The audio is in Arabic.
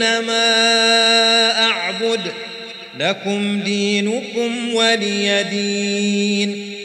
ما اعبد لكم دينكم ولي دين